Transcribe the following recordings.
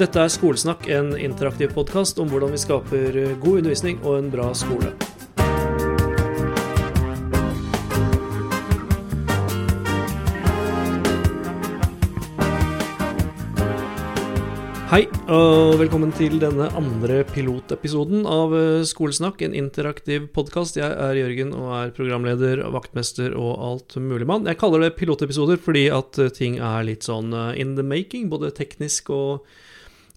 Dette er Skolesnakk, en interaktiv podkast om hvordan vi skaper god undervisning og en bra skole. Hei, og velkommen til denne andre pilotepisoden av eh, Skolesnakk, en interaktiv podkast. Jeg er Jørgen og er programleder, vaktmester og alt mulig mann. Jeg kaller det pilotepisoder fordi at eh, ting er litt sånn eh, in the making, både teknisk og eh,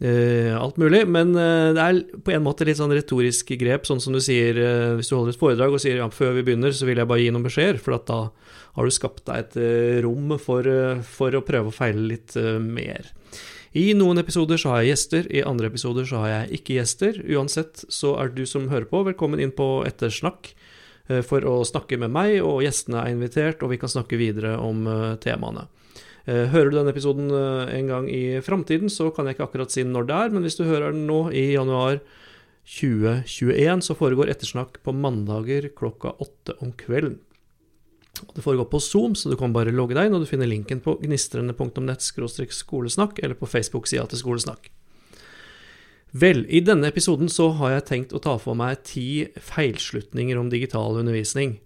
alt mulig. Men eh, det er på en måte litt sånn retorisk grep, sånn som du sier eh, hvis du holder et foredrag og sier ja, før vi begynner, så vil jeg bare gi noen beskjeder, for da har du skapt deg et rom for, for å prøve å feile litt mer. I noen episoder så har jeg gjester, i andre episoder så har jeg ikke gjester. Uansett så er du som hører på, velkommen inn på Ettersnakk eh, for å snakke med meg, og gjestene er invitert, og vi kan snakke videre om eh, temaene. Eh, hører du denne episoden en gang i framtiden, så kan jeg ikke akkurat si når det er, men hvis du hører den nå i januar 2021, så foregår Ettersnakk på mandager klokka åtte om kvelden. Det foregår på Zoom, så du kan bare logge deg inn, og du finner linken på gnistrende.nett skolesnakk, eller på Facebook-sida til Skolesnakk. Vel, i denne episoden så har jeg tenkt å ta for meg ti feilslutninger om digital undervisning.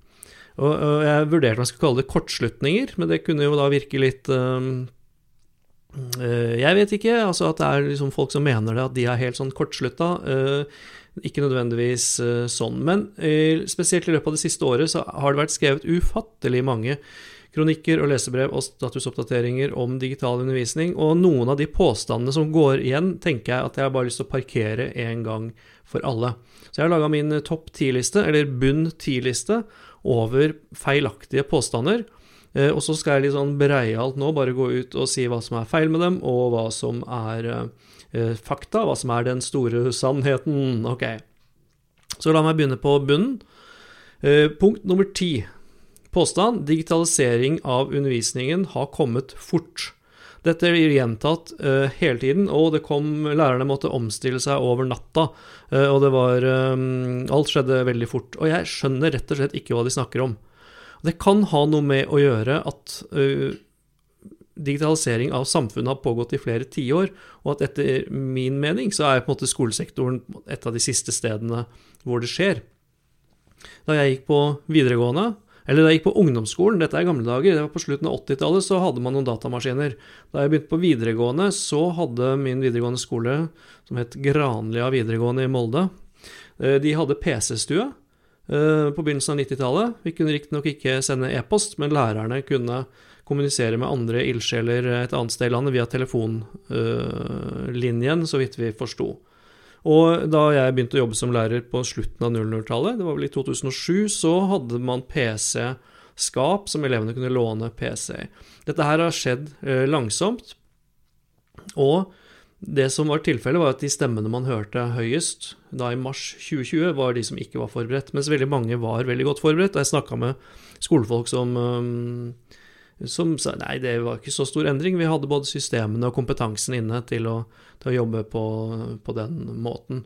Og, og jeg vurderte om jeg skulle kalle det kortslutninger, men det kunne jo da virke litt um, uh, Jeg vet ikke, altså at det er liksom folk som mener det, at de er helt sånn kortslutta. Uh, ikke nødvendigvis uh, sånn. Men spesielt i løpet av det siste året så har det vært skrevet ufattelig mange kronikker og lesebrev og statusoppdateringer om digital undervisning, og noen av de påstandene som går igjen, tenker jeg at jeg har bare lyst til å parkere en gang for alle. Så jeg har laga min topp ti-liste, eller bunn ti-liste, over feilaktige påstander. Uh, og så skal jeg litt sånn breialt nå bare gå ut og si hva som er feil med dem, og hva som er Eh, fakta, hva som er den store sannheten. Ok. Så la meg begynne på bunnen. Eh, punkt nummer ti. Påstand digitalisering av undervisningen har kommet fort. Dette blir gjentatt uh, hele tiden, og det kom, lærerne måtte omstille seg over natta. Uh, og det var um, Alt skjedde veldig fort. Og jeg skjønner rett og slett ikke hva de snakker om. Det kan ha noe med å gjøre at uh, digitalisering av samfunnet har pågått i flere tiår, og at etter min mening så er på en måte skolesektoren et av de siste stedene hvor det skjer. Da jeg gikk på videregående, eller da jeg gikk på ungdomsskolen, dette er gamle dager, det var på slutten av 80-tallet, så hadde man noen datamaskiner. Da jeg begynte på videregående, så hadde min videregående skole, som het Granlia videregående i Molde, eh, de hadde PC-stue eh, på begynnelsen av 90-tallet. Vi kunne riktignok ikke sende e-post, men lærerne kunne kommunisere med andre ildsjeler et annet sted i landet via telefonlinjen, så vidt vi forsto. Og da jeg begynte å jobbe som lærer på slutten av 00-tallet, det var vel i 2007, så hadde man PC-skap som elevene kunne låne PC i. Dette her har skjedd eh, langsomt, og det som var tilfellet, var at de stemmene man hørte høyest da i mars 2020, var de som ikke var forberedt, mens veldig mange var veldig godt forberedt. Jeg snakka med skolefolk som som sa nei, det var ikke så stor endring. Vi hadde både systemene og kompetansen inne til å, til å jobbe på, på, den måten.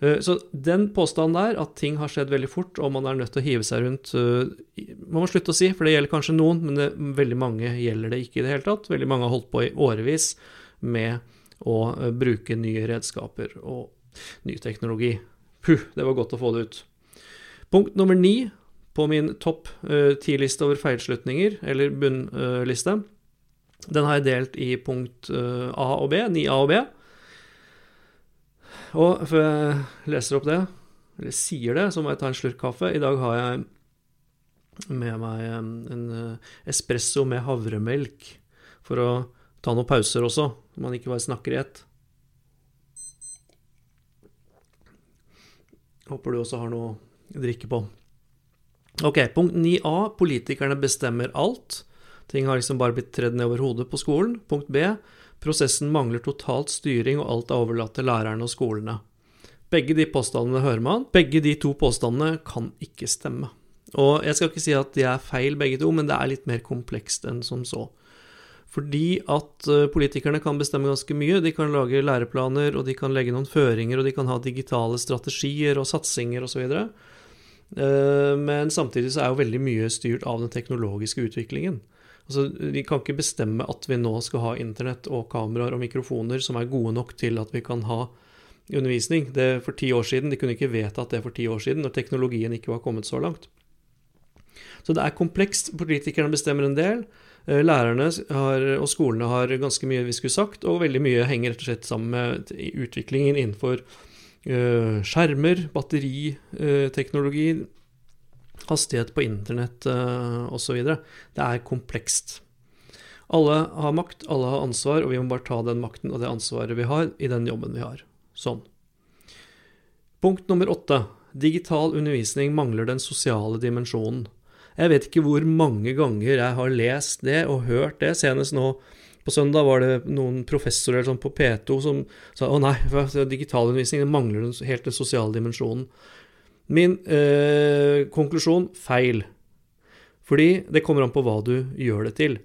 Eh, så den påstanden der, at ting har skjedd veldig fort og man er nødt til å hive seg rundt, man må slutte å si, for det gjelder kanskje noen, men det, veldig mange gjelder det ikke i det hele tatt. Veldig mange har holdt på i årevis med å eh, bruke nye redskaper og ny teknologi. Puh, det var godt å få det ut. Punkt nummer ni på min topp eh, ti-liste over feilslutninger, eller bunnliste. Den har jeg delt i punkt eh, A og B, 9A og B. Og før jeg leser opp det, eller sier det, så må jeg ta en slurk kaffe. I dag har jeg med meg en espresso med havremelk for å ta noen pauser også, så man ikke bare snakker i ett. Håper du også har noe å drikke på. Ok, punkt 9a. Politikerne bestemmer alt. Ting har liksom bare blitt tredd ned over hodet på skolen. Punkt b. Prosessen mangler totalt styring, og alt er overlatt til lærerne og skolene. Begge de påstandene hører man. Begge de to påstandene kan ikke stemme. Og jeg skal ikke si at de er feil begge to, men det er litt mer komplekst enn som så. Fordi at eh, politikerne kan bestemme ganske mye. De kan lage læreplaner, og de kan legge noen føringer, og de kan ha digitale strategier og satsinger osv. Og, så men samtidig så er jo veldig mye styrt av den teknologiske utviklingen. Altså, Vi kan ikke bestemme at vi nå skal ha internett og kameraer og mikrofoner som er gode nok til at vi kan ha undervisning. Det for ti år siden, De kunne ikke vedtatt det for ti år siden, når teknologien ikke var kommet så langt. Så det er komplekst. Politikerne bestemmer en del. Eh, lærerne har, og skolene har ganske mye vi skulle sagt, og veldig mye henger rett og slett sammen med utviklingen innenfor skjermer, batteriteknologi, uh, hastighet på internett uh, osv. Det er komplekst. Alle har makt, alle har ansvar, og vi må bare ta den makten og det ansvaret vi har, i den jobben vi har. Sånn. Punkt nummer åtte. Digital undervisning mangler den sosiale dimensjonen. Jeg vet ikke hvor mange ganger jeg har lest det og hørt det. Senest nå på søndag var det noen professorer sånn på P2 som sa å nei, digitalundervisning mangler helt den sosiale dimensjonen. Min eh, konklusjon feil. Fordi det kommer an på hva du gjør det til.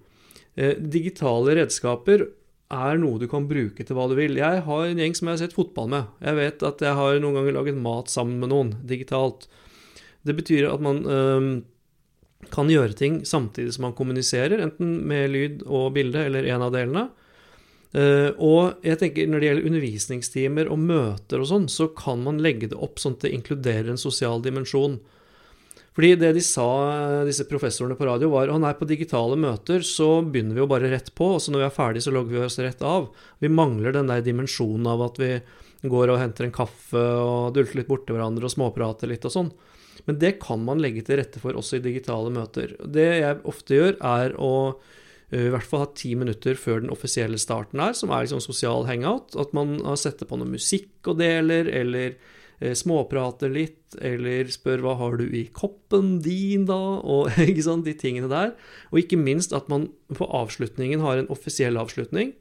Eh, digitale redskaper er noe du kan bruke til hva du vil. Jeg har en gjeng som jeg har sett fotball med. Jeg vet at jeg har noen ganger laget mat sammen med noen digitalt. Det betyr at man øh, kan gjøre ting samtidig som man kommuniserer, enten med lyd og bilde eller en av delene. Uh, og jeg tenker når det gjelder undervisningstimer og møter og sånn, så kan man legge det opp sånn at det inkluderer en sosial dimensjon. Fordi det de sa, disse professorene på radio, var at på digitale møter så begynner vi jo bare rett på, og så når vi er ferdig, så logger vi oss rett av. Vi mangler den der dimensjonen av at vi går og henter en kaffe og dulter litt borti hverandre og småprater litt og sånn. Men det kan man legge til rette for også i digitale møter. Det jeg ofte gjør, er å i hvert fall ha ti minutter før den offisielle starten er, som er liksom sosial hangout. At man setter på noe musikk og deler, eller småprater litt, eller spør 'hva har du i koppen din', da, og ikke sant, de tingene der. Og ikke minst at man på avslutningen har en offisiell avslutning,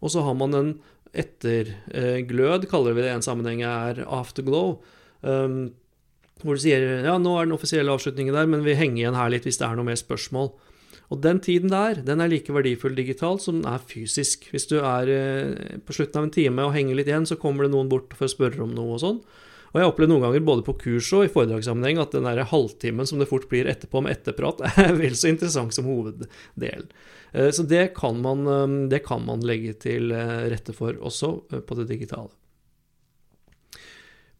og så har man en etterglød, kaller vi det i en sammenheng, er afterglow. Um, hvor du sier ja, nå er den offisielle avslutningen der, men vi henger igjen her litt hvis det er noe mer spørsmål. Og den tiden der, den er like verdifull digitalt som den er fysisk. Hvis du er eh, på slutten av en time og henger litt igjen, så kommer det noen bort for å spørre om noe og sånn. Og jeg opplever noen ganger både på kurs og i foredragssammenheng at den der halvtimen som det fort blir etterpå med etterprat, er vel så interessant som hoveddel. Eh, så det kan man, eh, det kan man legge til rette for også på det digitale.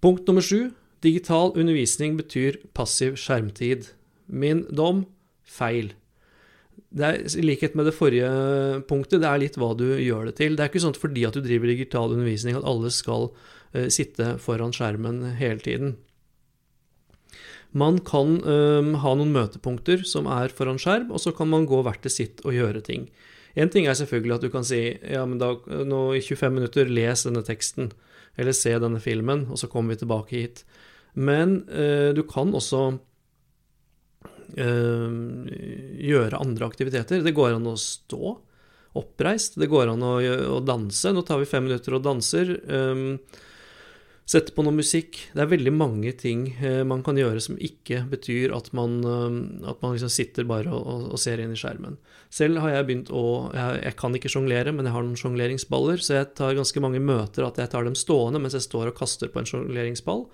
Punkt nummer sju Digital undervisning betyr passiv skjermtid. Min dom feil. Det er I likhet med det forrige punktet, det er litt hva du gjør det til. Det er ikke sånn fordi at du driver digital undervisning at alle skal uh, sitte foran skjermen hele tiden. Man kan um, ha noen møtepunkter som er foran skjerm, og så kan man gå hvert til sitt og gjøre ting. En ting er selvfølgelig at du kan si ja, men da, nå i 25 minutter, les denne teksten, eller se denne filmen, og så kommer vi tilbake hit. Men eh, du kan også eh, gjøre andre aktiviteter. Det går an å stå oppreist, det går an å, å danse. Nå tar vi fem minutter og danser. Eh, Sette på noe musikk. Det er veldig mange ting eh, man kan gjøre som ikke betyr at man, eh, at man liksom sitter bare og, og, ser inn i skjermen. Selv har jeg begynt å Jeg, jeg kan ikke sjonglere, men jeg har noen sjongleringsballer, så jeg tar ganske mange møter at jeg tar dem stående mens jeg står og kaster på en sjongleringsball.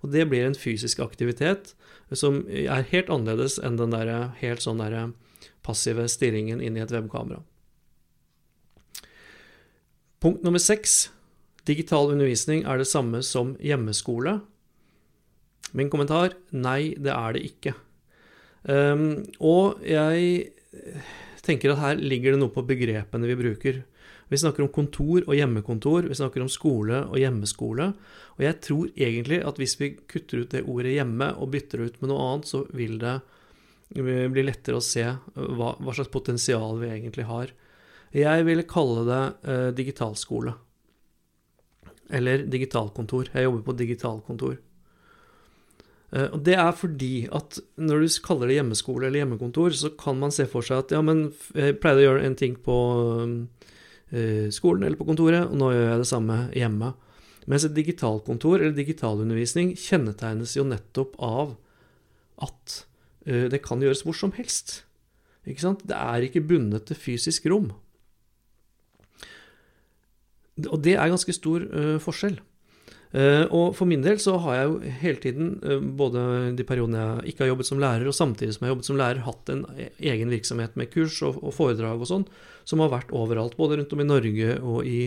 Og det blir en fysisk aktivitet som er helt annerledes enn den der helt sånn der passive stirringen inn i et webkamera. Punkt nummer seks. Digital undervisning er det samme som hjemmeskole. Min kommentar nei, det er det ikke. Um, og jeg tenker at her ligger det noe på begrepene vi bruker. Vi snakker om kontor og hjemmekontor, vi snakker om skole og hjemmeskole. Og jeg tror egentlig at hvis vi kutter ut det ordet hjemme og bytter det ut med noe annet, så vil det bli lettere å se hva, hva slags potensial vi egentlig har. Jeg ville kalle det eh, digitalskole. Eller digitalkontor. Jeg jobber på digitalkontor. Uh, og Det er fordi at når du kaller det hjemmeskole eller hjemmekontor, så kan man se for seg at ja, men jeg pleide å gjøre en ting på Eh, skolen eller på kontoret, og nå gjør jeg det samme hjemme. Mens et digitalkontor eller digitalundervisning kjennetegnes jo nettopp av at eh, det kan gjøres hvor som helst. Ikke sant? Det er ikke bundet til fysisk rom. Og det er ganske stor uh, forskjell. Eh, og for min del så har jeg jo hele tiden, eh, både de periodene jeg ikke har jobbet som lærer, og samtidig som jeg har jobbet som lærer, hatt en egen virksomhet med kurs og, foredrag og sånn, som har vært overalt, både rundt om i Norge og i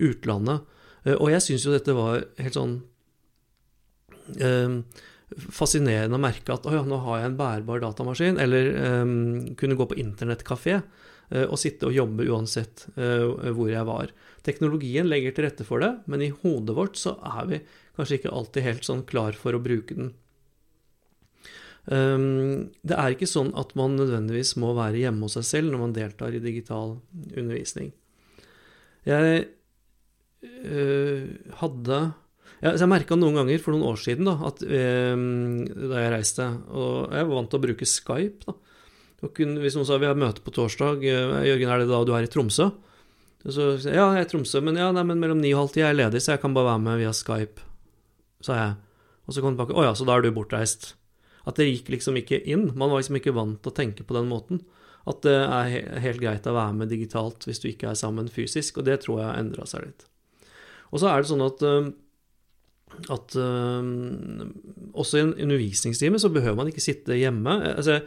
utlandet. Eh, og jeg syns jo dette var helt sånn fascinerende å merke at å ja, nå har jeg en bærbar datamaskin, eller eh, kunne gå på internettkafé og sitte og jobbe uansett hvor jeg var. Teknologien legger til rette for det, men i hodet vårt så er vi kanskje ikke alltid helt sånn klar for å bruke den. Um, det er ikke sånn at man nødvendigvis må være hjemme hos seg selv når man deltar i digital undervisning. Jeg øh, hadde Jeg merka noen ganger for noen år siden da, at, eh, da jeg reiste Og jeg var vant til å bruke Skype. Da. Kunne, hvis noen sa vi har møte på torsdag, Jørgen, er det da du er i Tromsø? Så ja, jeg er i Tromsø, men ja, nei, men mellom ni og halv ti er jeg ledig, så jeg kan bare være med via Skype, sa jeg. Og så kom det tilbake Å ja, så da er du bortreist. At det gikk liksom ikke inn. Man var liksom ikke vant til å tenke på den måten. At det er helt greit å være med digitalt hvis du ikke er sammen fysisk, og det tror jeg har endra seg litt. Og så er det sånn at at også i en undervisningstime så behøver man ikke sitte hjemme. Altså,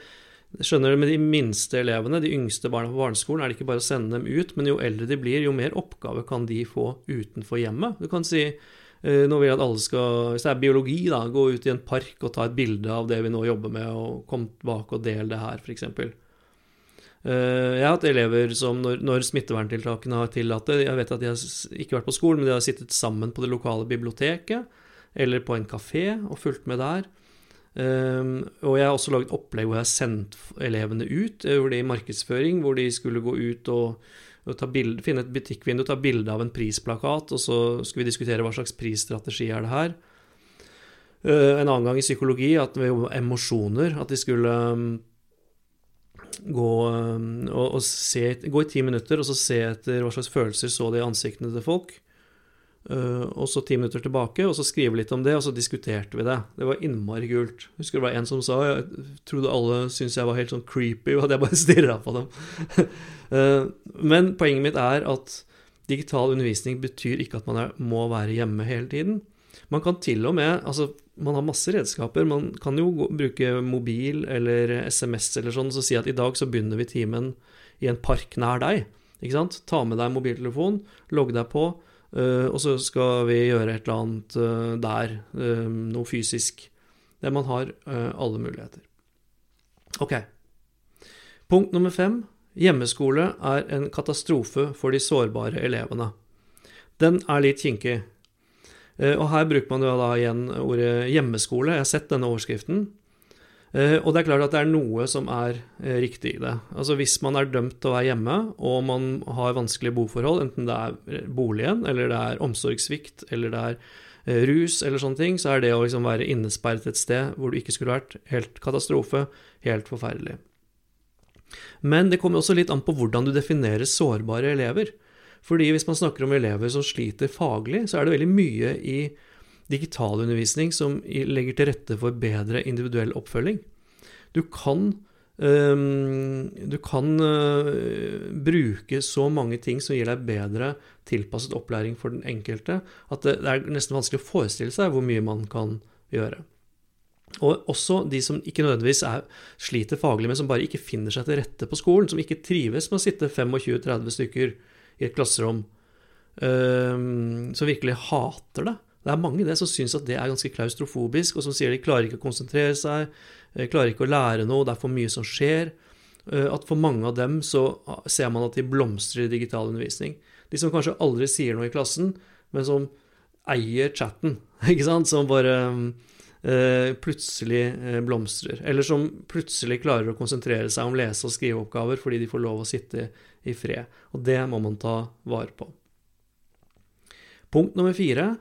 Skjønner du, Med de minste elevene, de yngste barna på barneskolen, er det ikke bare å sende dem ut, men jo eldre de blir, jo mer oppgave kan de få utenfor hjemmet. Du kan si eh, nå vil jeg at alle skal, Hvis det er biologi, da, gå ut i en park og ta et bilde av det vi nå jobber med, og komme tilbake og dele det her, f.eks. Eh, jeg har hatt elever som, når, når smitteverntiltakene har tillatt det Jeg vet at de har ikke vært på skolen, men de har sittet sammen på det lokale biblioteket eller på en kafé og fulgt med der. Um, og jeg har også laget opplegg hvor jeg har sendt elevene ut, hvor det i markedsføring, hvor de skulle gå ut og, og bild, finne et butikkvindu, ta bilde av en prisplakat, og så skulle vi diskutere hva slags prisstrategi er det her. Uh, en annen gang i psykologi at vi jobber med emosjoner, at de skulle um, gå, um, og, og se, gå i ti minutter og så se etter hva slags følelser så de i ansiktene til folk. Uh, og så ti minutter tilbake, og så skrive litt om det, og så diskuterte vi det. Det var innmari kult. Husker det var en som sa Jeg trodde alle syntes jeg var helt sånn creepy, og at jeg bare stirra på dem. uh, men poenget mitt er at digital undervisning betyr ikke at man er, må være hjemme hele tiden. Man kan til og med Altså, man har masse redskaper. Man kan jo bruke mobil eller SMS eller sånn, så si at i dag så begynner vi timen i en park nær deg. Ikke sant? Ta med deg mobiltelefon, logg deg på og så skal vi gjøre et eller annet uh, der, uh, noe fysisk. Der man har alle muligheter. Ok. Punkt nummer fem. Hjemmeskole er en katastrofe for de sårbare elevene. Den er litt kinkig. Og her bruker man jo da igjen ordet hjemmeskole. Jeg har sett denne overskriften. Eh, og det er klart at det er noe som er eh, riktig i det. Altså Hvis man er dømt til å være hjemme, og man har vanskelige boforhold, enten det er eh, boligen, eller det er omsorgssvikt, eller det er rus, eller sånne ting, så er det å liksom være innesperret et sted hvor du ikke skulle vært, helt katastrofe, helt forferdelig. Men det kommer også litt an på hvordan du definerer sårbare elever. Fordi hvis man snakker om elever som sliter faglig, så er det veldig mye i digitalundervisning som legger til rette for bedre individuell oppfølging. Du kan, um, du kan uh, bruke så mange ting som gir deg bedre tilpasset opplæring for den enkelte, at det, er nesten vanskelig å forestille seg hvor mye man kan gjøre. Og også de som ikke nødvendigvis er, sliter faglig, men som bare ikke finner seg til rette på skolen, som ikke trives med å sitte 25-30 stykker i et klasserom, um, som virkelig hater det. Det er mange det som syns at det er ganske klaustrofobisk, og som sier de klarer ikke å konsentrere seg, eh, klarer ikke å lære noe, det er for mye som skjer. Eh, at for mange av dem så ser man at de blomstrer i digital undervisning. De som kanskje aldri sier noe i klassen, men som eier chatten, ikke sant, som bare uh, plutselig uh, blomstrer. Eller som plutselig klarer å konsentrere seg om lese- og skriveoppgaver fordi de får lov å sitte i fred. Og det må man ta vare på. Punkt nummer fire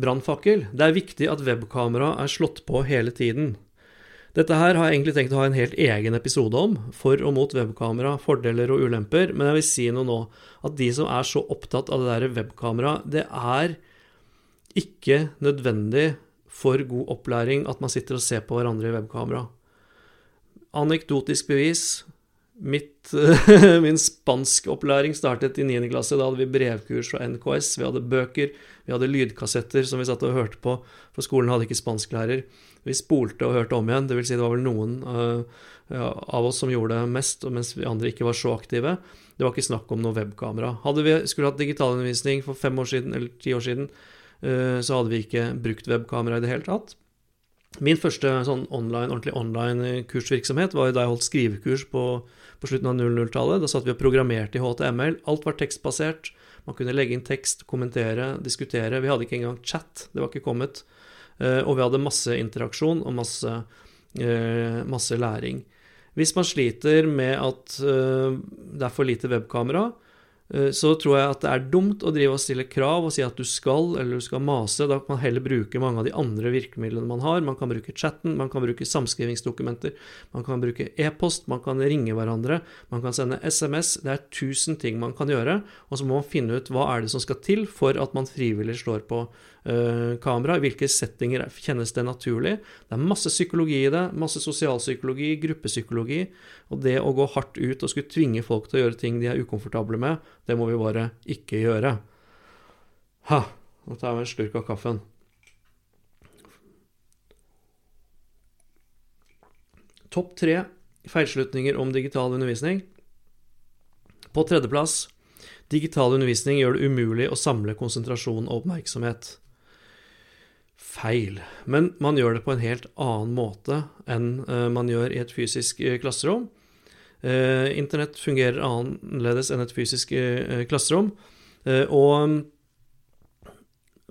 Brannfakkel. Det er viktig at webkamera er slått på hele tiden. Dette her har jeg egentlig tenkt å ha en helt egen episode om, for og mot webkamera, fordeler og ulemper, men jeg vil si noe nå. At de som er så opptatt av det der webkamera, det er ikke nødvendig for god opplæring at man sitter og ser på hverandre i webkamera. Anekdotisk bevis. Mitt, min spanskopplæring startet i 9. klasse. Da hadde vi brevkurs fra NKS, vi hadde bøker, vi hadde lydkassetter som vi satt og hørte på, for skolen hadde ikke spansklærer. Vi spolte og hørte om igjen, det vil si det var vel noen uh, av oss som gjorde det mest, mens vi andre ikke var så aktive. Det var ikke snakk om noe webkamera. Hadde vi skulle hatt digitalundervisning for fem år siden, eller ti år siden, uh, så hadde vi ikke brukt webkamera i det hele tatt. Min første sånn online, ordentlig online kursvirksomhet var da jeg holdt skrivekurs på, på slutten av 00-tallet. Da satt vi og programmerte i HTML. Alt var tekstbasert. Man kunne legge inn tekst, kommentere, diskutere. Vi hadde ikke engang chat. Det var ikke kommet. Uh, og vi hadde masse interaksjon og masse, uh, masse læring. Hvis man sliter med at uh, det er for lite webkamera, Eh, så tror jeg at det er dumt å drive og stille krav og si at du skal eller du skal mase. Da kan man heller bruke mange av de andre virkemidlene man har. Man kan bruke chatten, man kan bruke samskrivingsdokumenter, man kan bruke e-post, man kan ringe hverandre, man kan sende SMS. Det er tusen ting man kan gjøre, og så må man finne ut hva er det som skal til for at man frivillig slår på kamera. I hvilke settinger kjennes det naturlig? Det er masse psykologi i det, masse sosialpsykologi, gruppepsykologi, og det å gå hardt ut og skulle tvinge folk til å gjøre ting de er ukomfortable med, det må vi bare ikke gjøre. Ha, nå tar jeg en slurk av kaffen. Topp tre feilslutninger om digital undervisning. På tredjeplass digital undervisning gjør det umulig å samle konsentrasjon og oppmerksomhet. Feil. Men man gjør det på en helt annen måte enn eh, man gjør i et fysisk eh, klasserom. Eh, internett fungerer annerledes enn et fysisk klasserom. Og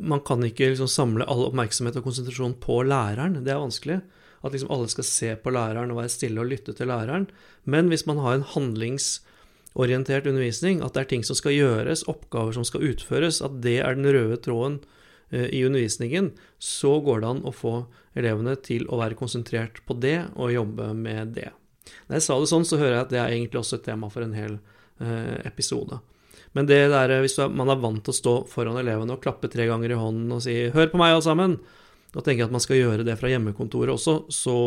man kan ikke liksom samle all oppmerksomhet og konsentrasjon på læreren. Det er vanskelig. At liksom alle skal se på læreren og være stille og lytte til læreren. Men hvis man har en handlingsorientert undervisning, at det er ting som skal gjøres, oppgaver som skal utføres, at det er den røde tråden i undervisningen, så går det an å få elevene til å være konsentrert på det og jobbe med det. Når jeg sa det sånn, så hører jeg at det er egentlig også et tema for en hel eh, episode. Men det der, hvis man er vant til å stå foran elevene og klappe tre ganger i hånden og si 'hør på meg, alle sammen', da tenker at man skal gjøre det fra hjemmekontoret også, så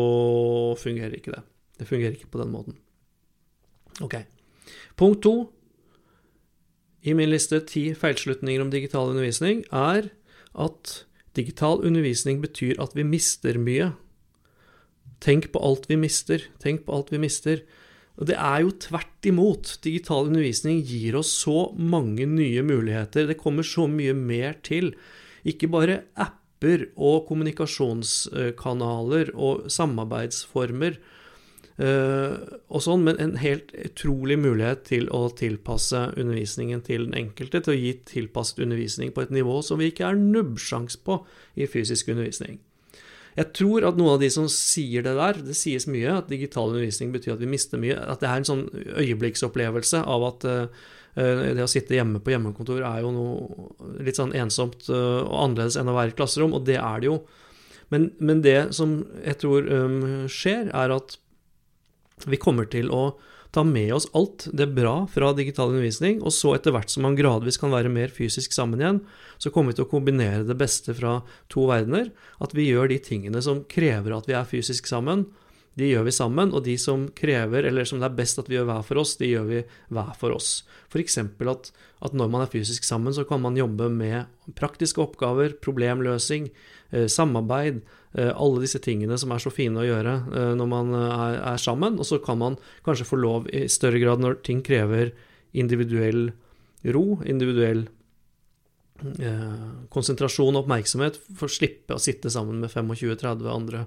fungerer ikke det. Det fungerer ikke på den måten. Ok. Punkt to i min liste ti feilslutninger om digital undervisning er at digital undervisning betyr at vi mister mye. Tenk på alt vi mister. Tenk på alt vi mister. Og det er jo tvert imot. Digital undervisning gir oss så mange nye muligheter. Det kommer så mye mer til. Ikke bare apper og kommunikasjonskanaler og samarbeidsformer og sånn, men en helt utrolig mulighet til å tilpasse undervisningen til den enkelte, til å gi tilpasset undervisning på et nivå som vi ikke er nubbsjans på i fysisk undervisning. Jeg tror at noen av de som sier det der, det sies mye, at digital undervisning betyr at vi mister mye, at det er en sånn øyeblikksopplevelse av at uh, det å sitte hjemme på hjemmekontor er jo noe litt sånn ensomt uh, og annerledes enn å være i klasserom, og det er det jo. Men, men det som jeg tror skjer, er at vi kommer til å ta med oss alt det bra fra digital undervisning, og så etter hvert som man gradvis kan være mer fysisk sammen igjen, så kommer vi til å kombinere det beste fra to verdener. At vi gjør de tingene som krever at vi er fysisk sammen, de gjør vi sammen, og de som krever, eller som det er best at vi gjør hver for oss, de gjør vi hver for oss. F.eks. At, at når man er fysisk sammen, så kan man jobbe med praktiske oppgaver, problemløsing, eh, samarbeid, eh, alle disse tingene som er så fine å gjøre eh, når man er, er, sammen. Og så kan man kanskje få lov i større grad når ting krever individuell ro, individuell konsentrasjon og oppmerksomhet, for å slippe å sitte sammen med 25-30 andre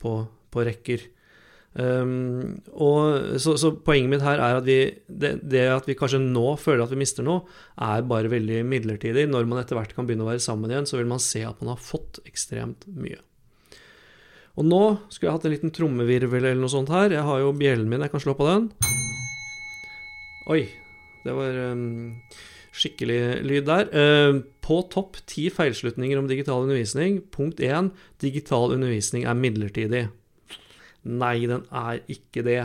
på, på rekker. Um, og, så, så, poenget mitt her er at vi, det, det, at vi kanskje nå føler at vi mister noe, er bare veldig midlertidig. Når man etter hvert kan begynne å være sammen igjen, så vil man se at man har fått ekstremt mye. Og nå skulle jeg hatt en liten trommevirvel eller noe sånt her. Jeg har jo bjellen min, jeg kan slå på den. Oi, det var um, skikkelig lyd der. Uh, på topp ti feilslutninger om digital undervisning. Punkt én digital undervisning er midlertidig. Nei, den er ikke det.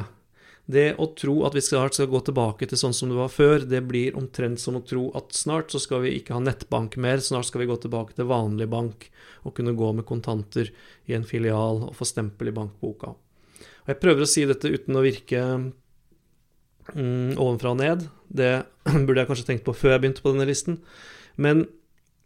Det å tro at vi snart skal gå tilbake til sånn som det var før, det blir omtrent som å tro at snart så skal vi ikke ha nettbank mer, snart skal vi gå tilbake til vanlig bank og kunne gå med kontanter i en filial og få stempel i bankboka. Og Jeg prøver å si dette uten å virke mm, ovenfra og ned. Det burde jeg kanskje tenkt på før jeg begynte på denne listen. Men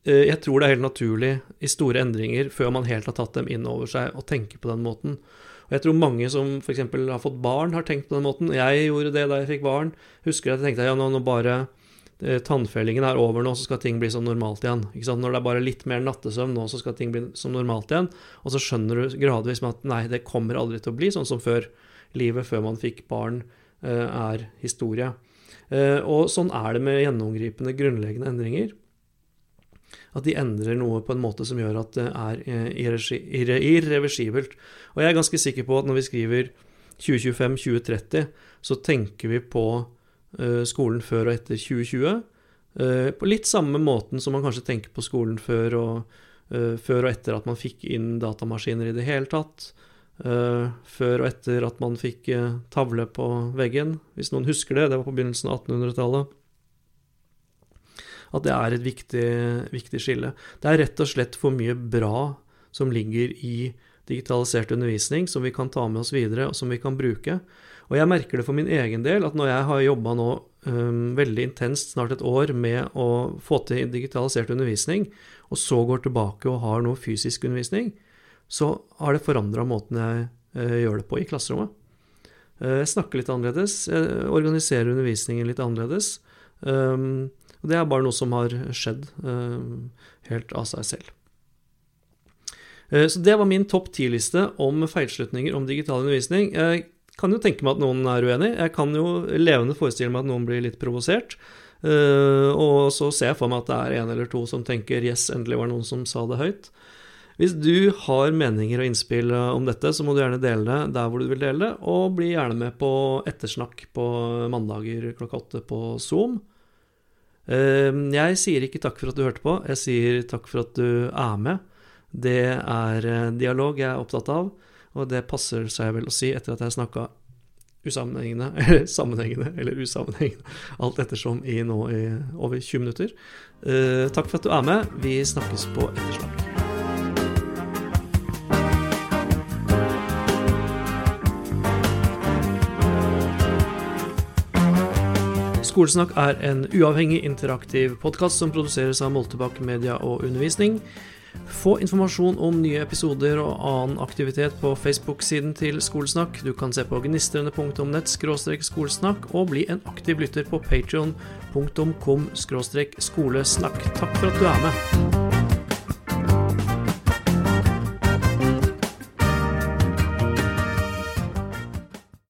eh, jeg tror det er helt naturlig i store endringer, før man helt har tatt dem inn over seg, å tenke på den måten. Og jeg tror mange som f.eks. har fått barn, har tenkt på den måten. Jeg gjorde det da jeg fikk barn. Husker at jeg tenkte ja, nå, nå bare eh, tannfellingen er over nå, så skal ting bli som normalt igjen. Når det er bare litt mer nattesøvn nå, så skal ting bli som normalt igjen. Og så skjønner du gradvis med at nei, det kommer aldri til å bli sånn som før. Livet før man fikk barn, eh, er historie. Eh, og sånn er det med gjennomgripende, grunnleggende endringer. At de endrer noe på en måte som gjør at det er irre, irreversibelt. Og jeg er ganske sikker på at når vi skriver 2025-2030, så tenker vi på skolen før og etter 2020. På litt samme måten som man kanskje tenker på skolen før og, før og etter at man fikk inn datamaskiner i det hele tatt. Før og etter at man fikk tavle på veggen. Hvis noen husker det, det var på begynnelsen av 1800-tallet. At det er et viktig, viktig, skille. Det er rett og slett for mye bra som ligger i digitalisert undervisning, som vi kan ta med oss videre, og som vi kan bruke. Og jeg merker det for min egen del, at når jeg har jobba nå um, veldig intenst, snart et år, med å få til digitalisert undervisning, og så går tilbake og har noe fysisk undervisning, så har det forandra måten jeg uh, gjør det på i klasserommet. Uh, jeg snakker litt annerledes, jeg organiserer undervisningen litt annerledes. Um, og det er bare noe som har skjedd um, helt av seg selv. Eh, så det var min topp ti-liste om feilslutninger om digital undervisning. Jeg kan jo tenke meg at noen er uenig. Jeg kan jo levende forestille meg at noen blir litt provosert. Og så ser jeg for meg at det er en eller to som tenker 'yes, endelig var det noen som sa det høyt'. Hvis du har meninger og innspill eh, om dette, så må du gjerne dele det der hvor du vil dele det, og bli gjerne med på ettersnakk på mandager klokka åtte på Zoom. Ehm, jeg sier ikke takk for at du hørte på, jeg sier takk for at du er med. Det er eh, dialog jeg er opptatt av, og det passer seg vel å si etter at jeg snakka usammenhengende, eller sammenhengende, eller usammenhengende, alt ettersom i nå i over 20 minutter. Eh, takk for at du er med. Vi snakkes på ettersnakk. Skolesnakk er en uavhengig, interaktiv podkast som produseres av Moltebakk Media og Undervisning. Få informasjon om nye episoder og annen aktivitet på Facebook-siden til Skolesnakk. Du kan se på gnistrende.nett skolesnakk og bli en aktiv lytter på patreon.com skolesnakk. Takk for at du er med.